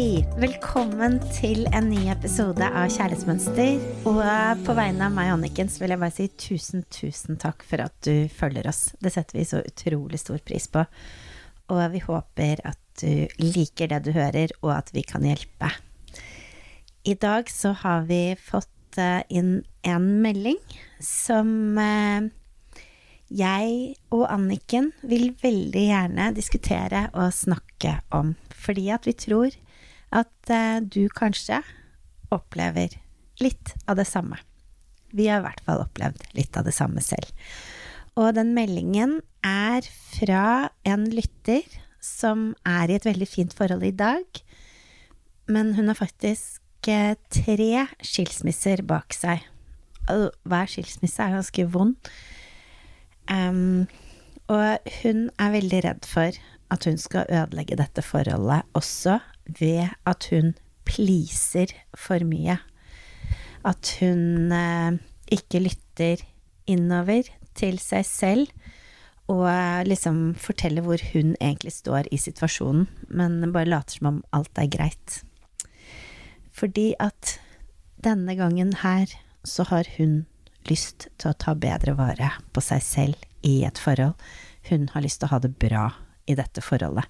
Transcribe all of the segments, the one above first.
Hei! Velkommen til en ny episode av Kjærlighetsmønster. Og på vegne av meg og Anniken så vil jeg bare si tusen, tusen takk for at du følger oss. Det setter vi så utrolig stor pris på. Og vi håper at du liker det du hører, og at vi kan hjelpe. I dag så har vi fått eh, inn en melding som eh, jeg og Anniken vil veldig gjerne diskutere og snakke om. Fordi at vi tror at eh, du kanskje opplever litt av det samme. Vi har i hvert fall opplevd litt av det samme selv. Og den meldingen er fra en lytter som er i et veldig fint forhold i dag, men hun har faktisk eh, tre skilsmisser bak seg. Hver skilsmisse er ganske vond. Um, og hun er veldig redd for at hun skal ødelegge dette forholdet også ved at hun pleaser for mye. At hun eh, ikke lytter innover til seg selv og eh, liksom forteller hvor hun egentlig står i situasjonen, men bare later som om alt er greit. Fordi at denne gangen her så har hun lyst til å ta bedre vare på seg selv i et forhold. Hun har lyst til å ha det bra i dette forholdet.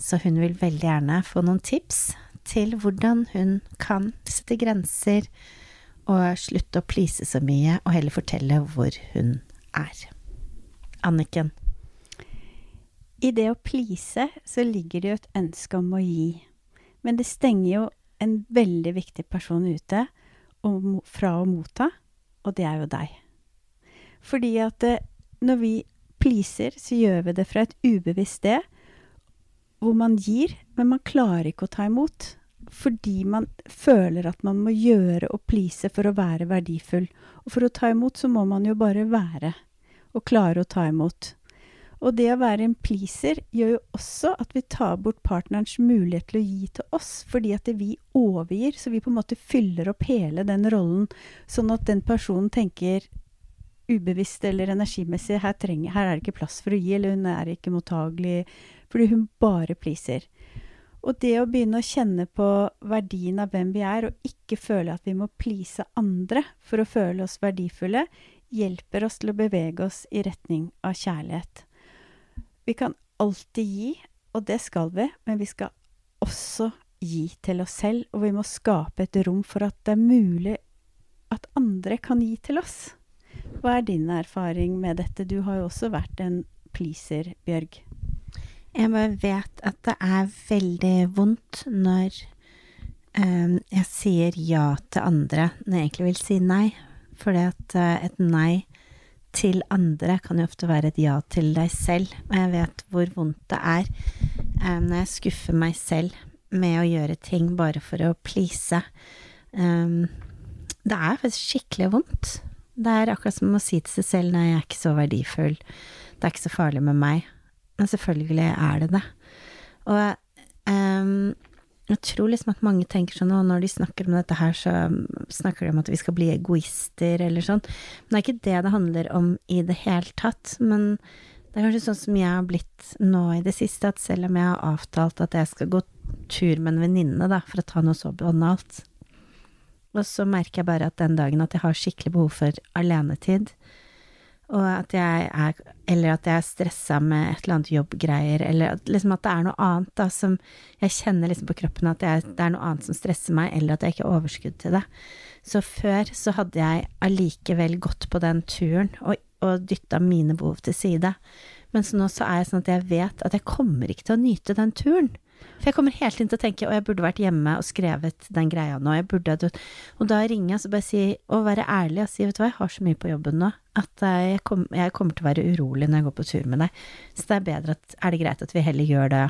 Så hun vil veldig gjerne få noen tips til hvordan hun kan sette grenser og slutte å please så mye, og heller fortelle hvor hun er. Anniken? I det å please så ligger det jo et ønske om å gi. Men det stenger jo en veldig viktig person ute fra å motta, og det er jo deg. Fordi at eh, når vi pleaser, så gjør vi det fra et ubevisst sted, hvor man gir, men man klarer ikke å ta imot. Fordi man føler at man må gjøre og please for å være verdifull. Og for å ta imot, så må man jo bare være, og klare å ta imot. Og det å være en pleaser gjør jo også at vi tar bort partnerens mulighet til å gi til oss, fordi at vi overgir, så vi på en måte fyller opp hele den rollen, sånn at den personen tenker ubevisst eller energimessig her, trenger, her er det ikke plass for å gi, eller hun er ikke mottagelig, fordi hun bare pleaser. Og det å begynne å kjenne på verdien av hvem vi er, og ikke føle at vi må please andre for å føle oss verdifulle, hjelper oss til å bevege oss i retning av kjærlighet. Vi kan alltid gi, og det skal vi, men vi skal også gi til oss selv, og vi må skape et rom for at det er mulig at andre kan gi til oss. Hva er din erfaring med dette? Du har jo også vært en pleaser, Bjørg. Jeg bare vet at det er veldig vondt når um, jeg sier ja til andre når jeg egentlig vil si nei. Fordi at uh, et nei til andre kan jo ofte være et ja til deg selv. Og jeg vet hvor vondt det er um, når jeg skuffer meg selv med å gjøre ting bare for å please. Um, det er faktisk skikkelig vondt. Det er akkurat som å si til seg selv nei, jeg er ikke så verdifull, det er ikke så farlig med meg. Men selvfølgelig er det det. Og um, jeg tror liksom at mange tenker sånn, og når de snakker om dette her, så snakker de om at vi skal bli egoister eller sånn. Men det er ikke det det handler om i det hele tatt. Men det er kanskje sånn som jeg har blitt nå i det siste, at selv om jeg har avtalt at jeg skal gå tur med en venninne, da, for å ta noe så banalt, og så merker jeg bare at den dagen at jeg har skikkelig behov for alenetid, og at jeg er Eller at jeg er stressa med et eller annet jobbgreier, eller at, liksom at det er noe annet da som Jeg kjenner liksom på kroppen at jeg, det er noe annet som stresser meg, eller at jeg ikke har overskudd til det. Så før så hadde jeg allikevel gått på den turen og, og dytta mine behov til side. Mens nå så er jeg sånn at jeg vet at jeg kommer ikke til å nyte den turen. For jeg kommer helt inn til å tenke å, jeg burde vært hjemme og skrevet den greia nå, jeg burde Og da ringer jeg og bare sier, og være ærlig og si, vet du hva, jeg har så mye på jobben nå at eh, jeg, kom, jeg kommer til å være urolig når jeg går på tur med deg. Så det er bedre at Er det greit at vi heller gjør det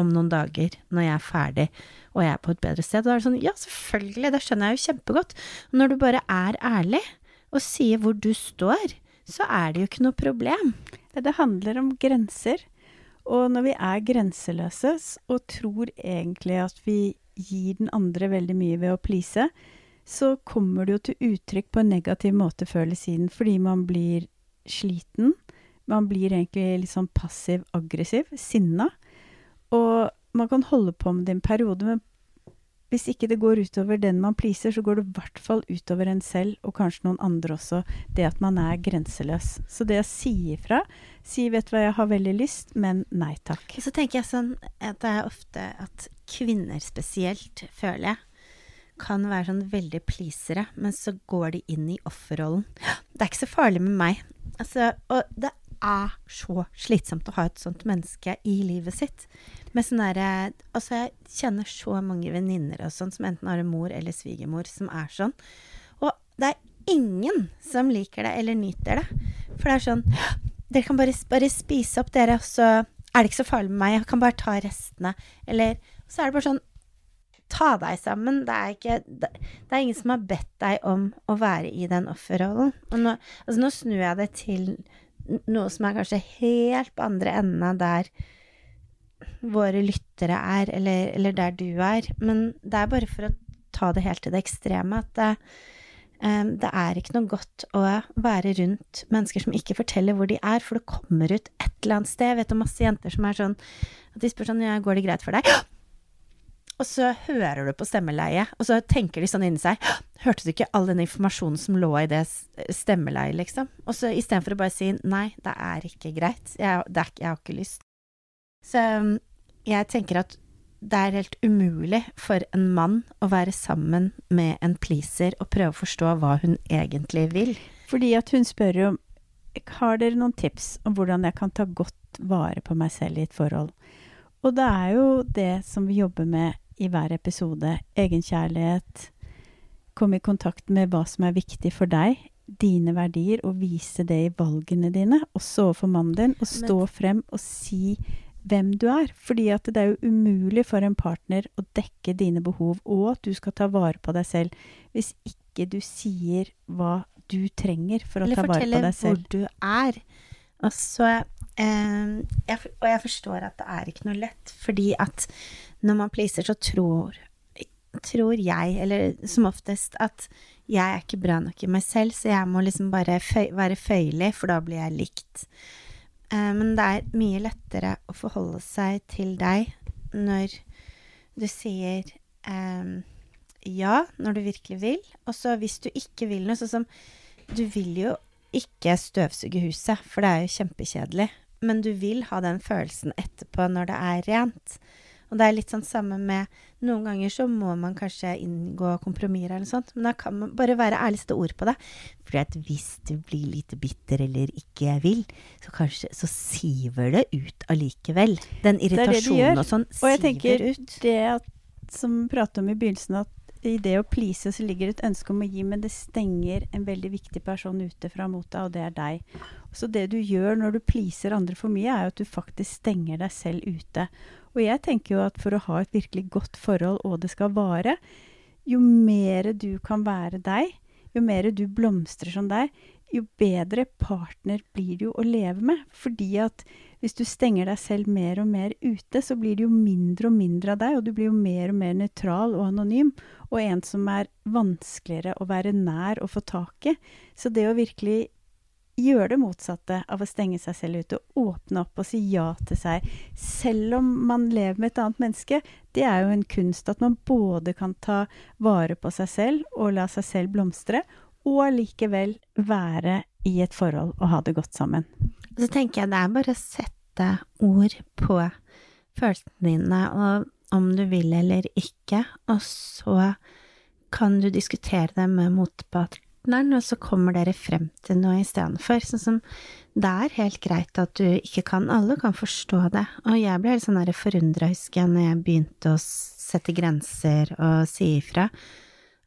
om noen dager, når jeg er ferdig og jeg er på et bedre sted? Og da er det sånn, ja, selvfølgelig, det skjønner jeg jo kjempegodt. Når du bare er ærlig, og sier hvor du står, så er det jo ikke noe problem. Det handler om grenser. Og når vi er grenseløse og tror egentlig at vi gir den andre veldig mye ved å please, så kommer det jo til uttrykk på en negativ måte før eller siden, fordi man blir sliten. Man blir egentlig litt sånn passiv-aggressiv, sinna. Og man kan holde på med det en periode, men hvis ikke det går utover den man pleaser, så går det i hvert fall utover en selv, og kanskje noen andre også, det at man er grenseløs. Så det å si ifra, si 'vet du hva, jeg har veldig lyst, men nei takk'. Så tenker jeg sånn at det er ofte at kvinner spesielt, føler jeg, kan være sånn veldig pleasere, men så går de inn i offerrollen. Det er ikke så farlig med meg. Altså, og det er så slitsomt å ha et sånt menneske i livet sitt. Med sånn derre Altså, jeg kjenner så mange venninner og sånn som enten har en mor eller svigermor som er sånn. Og det er ingen som liker det eller nyter det. For det er sånn Dere kan bare, bare spise opp, dere, og så er det ikke så farlig med meg. Jeg kan bare ta restene. Eller så er det bare sånn Ta deg sammen. Det er, ikke, det, det er ingen som har bedt deg om å være i den offerrollen. Og nå, altså nå snur jeg det til noe som er kanskje helt på andre enden av der våre lyttere er, eller, eller, der du er. Men det er bare for å ta det helt til det ekstreme at det, um, det er ikke noe godt å være rundt mennesker som ikke forteller hvor de er, for det kommer ut et eller annet sted. Jeg vet om masse jenter som er sånn at de spør sånn ja, går det greit for deg? Og så hører du på stemmeleiet, og så tenker de sånn inni seg Hørte du ikke all den informasjonen som lå i det stemmeleiet, liksom? Og så istedenfor å bare si nei, det er ikke greit, jeg, er, jeg har ikke lyst. Så um, jeg tenker at det er helt umulig for en mann å være sammen med en pleaser og prøve å forstå hva hun egentlig vil. Fordi at hun spør jo har dere noen tips om hvordan jeg kan ta godt vare på meg selv i et forhold. Og det er jo det som vi jobber med i hver episode. Egenkjærlighet. Komme i kontakt med hva som er viktig for deg, dine verdier, og vise det i valgene dine, også overfor mannen din. Og stå Men, frem og si hvem du er. Fordi at det er jo umulig for en partner å dekke dine behov, og at du skal ta vare på deg selv, hvis ikke du sier hva du trenger for å ta vare på deg selv. Eller fortelle hvor du er. Og så eh, jeg, Og jeg forstår at det er ikke noe lett, fordi at når man pleaser, så tror, tror jeg, eller som oftest, at jeg er ikke bra nok i meg selv, så jeg må liksom bare føy, være føyelig, for da blir jeg likt. Uh, men det er mye lettere å forholde seg til deg når du sier um, ja når du virkelig vil, og så hvis du ikke vil noe, sånn som Du vil jo ikke støvsuge huset, for det er jo kjempekjedelig, men du vil ha den følelsen etterpå når det er rent. Og det er litt sånn samme med Noen ganger så må man kanskje inngå kompromisser eller noe sånt, men da kan man bare være ærligste ord på det. For at hvis du blir litt bitter eller ikke vil, så kanskje så siver det ut allikevel. Den irritasjonen og sånn siver ut. Og jeg tenker ut. det at, som vi pratet om i begynnelsen, at i det å please så ligger det et ønske om å gi, men det stenger en veldig viktig person ute fra mot deg, og det er deg. Så det du gjør når du pleaser andre for mye, er jo at du faktisk stenger deg selv ute. Og jeg tenker jo at for å ha et virkelig godt forhold, og det skal vare, jo mer du kan være deg, jo mer du blomstrer som deg, jo bedre partner blir du å leve med. Fordi at hvis du stenger deg selv mer og mer ute, så blir det jo mindre og mindre av deg, og du blir jo mer og mer nøytral og anonym, og en som er vanskeligere å være nær og få tak i. Så det å virkelig gjøre det motsatte av å stenge seg selv ute. Åpne opp og si ja til seg. Selv om man lever med et annet menneske. Det er jo en kunst at man både kan ta vare på seg selv og la seg selv blomstre, og likevel være i et forhold og ha det godt sammen. Så tenker jeg det er bare å sette ord på følelsene dine, og om du vil eller ikke, og så kan du diskutere det med motparten partneren, og så kommer dere frem til noe istedenfor. Sånn som det er helt greit at du ikke kan Alle kan forstå det. Og jeg ble helt sånn forundra, husker jeg, når jeg begynte å sette grenser og si ifra.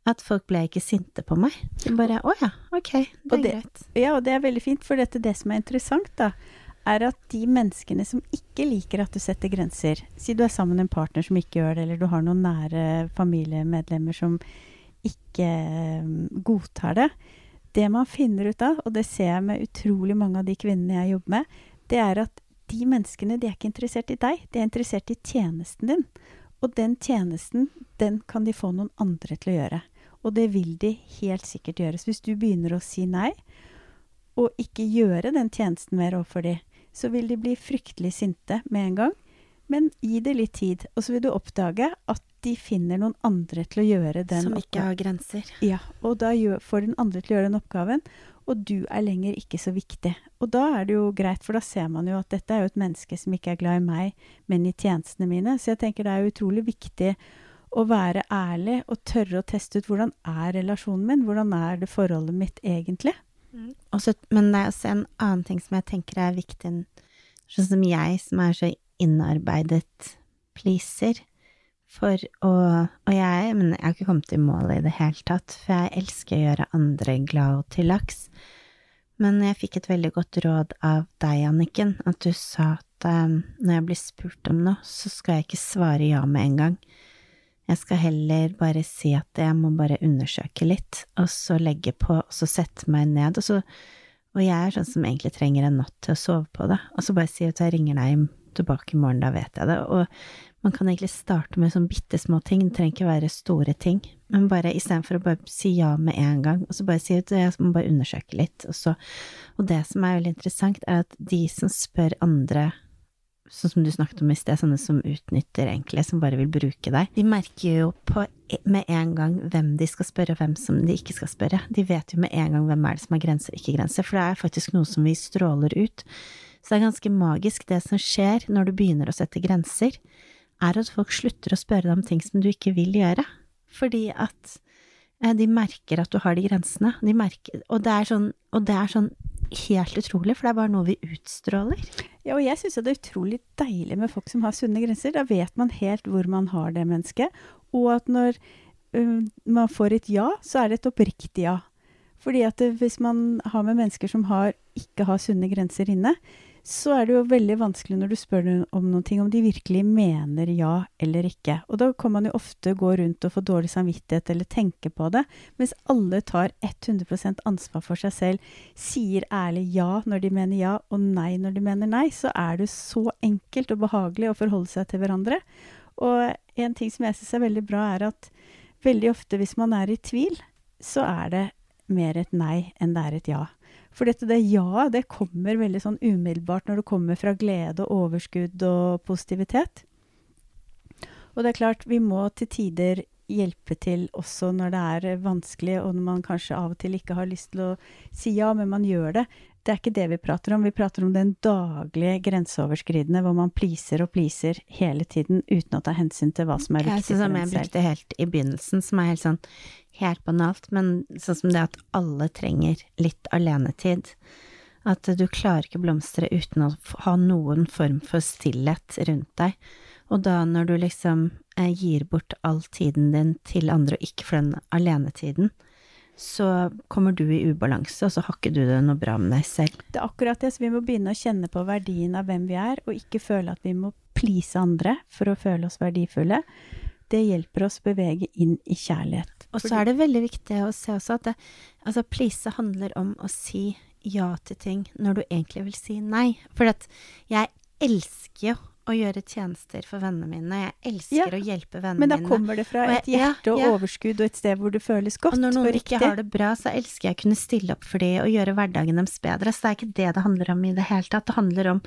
At folk ble ikke sinte på meg. De bare å ja, ok, det er det, greit. Ja, og det er veldig fint, for dette det som er interessant, da, er at de menneskene som ikke liker at du setter grenser Si du er sammen med en partner som ikke gjør det, eller du har noen nære familiemedlemmer som ikke mm, godtar det, det man finner ut av, og det ser jeg med utrolig mange av de kvinnene jeg jobber med, det er at de menneskene de er ikke interessert i deg, de er interessert i tjenesten din. Og den tjenesten, den kan de få noen andre til å gjøre. Og det vil de helt sikkert gjøre. Så hvis du begynner å si nei, og ikke gjøre den tjenesten mer overfor de, så vil de bli fryktelig sinte med en gang. Men gi det litt tid, og så vil du oppdage at de finner noen andre til å gjøre den Som ikke har grenser. Ja, og da får den andre til å gjøre den oppgaven, og du er lenger ikke så viktig. Og da er det jo greit, for da ser man jo at dette er jo et menneske som ikke er glad i meg, men i tjenestene mine. Så jeg tenker det er utrolig viktig å være ærlig og tørre å teste ut hvordan er relasjonen min, hvordan er det forholdet mitt egentlig. Mm. Også, men det er også en annen ting som jeg tenker er viktig, sånn som jeg som er så innarbeidet pleaser. For å Og jeg, men jeg har ikke kommet i mål i det hele tatt, for jeg elsker å gjøre andre glad og til laks. Men jeg fikk et veldig godt råd av deg, Anniken, at du sa at um, når jeg blir spurt om noe, så skal jeg ikke svare ja med en gang. Jeg skal heller bare si at jeg må bare undersøke litt, og så legge på, og så sette meg ned, og så Og jeg er sånn som egentlig trenger en natt til å sove på det, og så bare si at jeg ringer deg tilbake i morgen, da vet jeg det. Og man kan egentlig starte med sånn bitte små ting, det trenger ikke være store ting. Men bare istedenfor å bare si ja med en gang, og så bare si at jeg må bare undersøke litt, og så Og det som er veldig interessant, er at de som spør andre sånn som du snakket om i sted, sånne som utnytter egentlig, som bare vil bruke deg. De merker jo på, e, med en gang hvem de skal spørre, og hvem som de ikke skal spørre. De vet jo med en gang hvem er det som har grenser og ikke grenser, for det er faktisk noe som vi stråler ut. Så det er ganske magisk det som skjer når du begynner å sette grenser er at folk slutter å spørre deg om ting som du ikke vil gjøre. Fordi at eh, de merker at du har de grensene. De merker, og, det sånn, og, det er sånn, helt utrolig, for det er bare noe vi utstråler. Ja, og jeg syns det er utrolig deilig med folk som har sunne grenser. Da vet man helt hvor man har det mennesket. Og at når um, man får et ja, så er det et oppriktig ja. Fordi at hvis man har med mennesker som har, ikke har sunne grenser inne, så er det jo veldig vanskelig når du spør om noen ting, om de virkelig mener ja eller ikke. Og da kan man jo ofte gå rundt og få dårlig samvittighet eller tenke på det, mens alle tar 100% ansvar for seg selv, sier ærlig ja når de mener ja, og nei når de mener nei, så er det så enkelt og behagelig å forholde seg til hverandre. Og en ting som jeg syns er veldig bra, er at veldig ofte hvis man er i tvil, så er det mer et nei enn det er et ja. For dette det ja, det kommer veldig sånn umiddelbart når det kommer fra glede og overskudd og positivitet. Og det er klart, vi må til tider hjelpe til også når det er vanskelig, og når man kanskje av og til ikke har lyst til å si ja, men man gjør det. Det er ikke det vi prater om. Vi prater om den daglige grenseoverskridende hvor man pleaser og pleaser hele tiden uten å ta hensyn til hva som er viktig for en selv. Jeg brukte helt i begynnelsen, som er helt sånn helt banalt, men sånn som det at alle trenger litt alenetid. At du klarer ikke blomstre uten å ha noen form for stillhet rundt deg. Og da når du liksom eh, gir bort all tiden din til andre og ikke for den alenetiden, så kommer du i ubalanse, og så har ikke du det noe bra med deg selv. Det er akkurat det, så vi må begynne å kjenne på verdien av hvem vi er, og ikke føle at vi må please andre for å føle oss verdifulle. Det hjelper oss å bevege inn i kjærlighet. Og så er det veldig viktig å se også at det, altså please handler om å si ja til ting når du egentlig vil si nei. For at jeg elsker jo å gjøre tjenester for vennene mine. Jeg elsker ja, å hjelpe vennene mine. Men da mine. kommer det fra et hjerte og ja, ja. overskudd og et sted hvor det føles godt og riktig. Og når noen ikke har det bra, så elsker jeg å kunne stille opp for dem og gjøre hverdagen deres bedre. Så det er ikke det det handler om i det hele tatt. Det handler om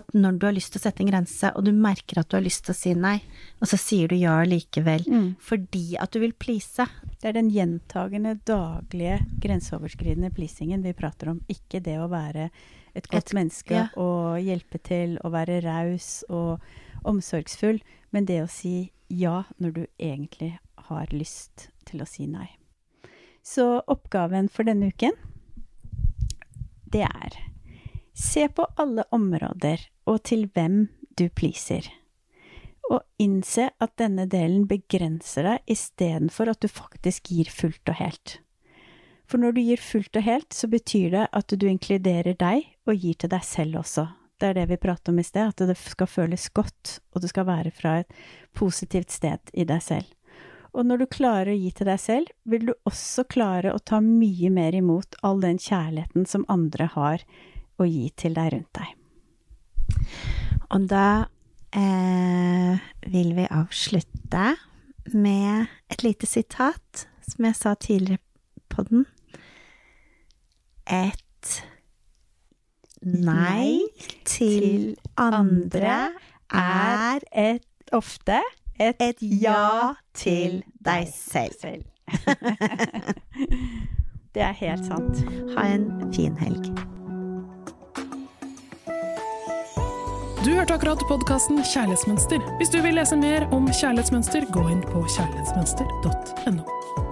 at når du har lyst til å sette en grense, og du merker at du har lyst til å si nei, og så sier du ja likevel mm. fordi at du vil please. Det er den gjentagende, daglige, grenseoverskridende pleasingen vi prater om, ikke det å være et godt et, menneske ja. og hjelpe til og være raus og omsorgsfull, men det å si ja når du egentlig har lyst til å si nei. Så oppgaven for denne uken, det er Se på alle områder og til hvem du pleaser. Og innse at denne delen begrenser deg istedenfor at du faktisk gir fullt og helt. For når du gir fullt og helt, så betyr det at du inkluderer deg og gir til deg selv også. Det er det vi pratet om i sted, at det skal føles godt, og det skal være fra et positivt sted i deg selv. Og når du klarer å gi til deg selv, vil du også klare å ta mye mer imot all den kjærligheten som andre har å gi til deg rundt deg. Og da eh, vil vi avslutte med et lite sitat, som jeg sa tidligere på den. Et nei til andre er et ofte et, et ja til deg selv. Det er helt sant. Ha en fin helg. Du hørte akkurat podkasten Kjærlighetsmønster. Hvis du vil lese mer om kjærlighetsmønster, gå inn på kjærlighetsmønster.no.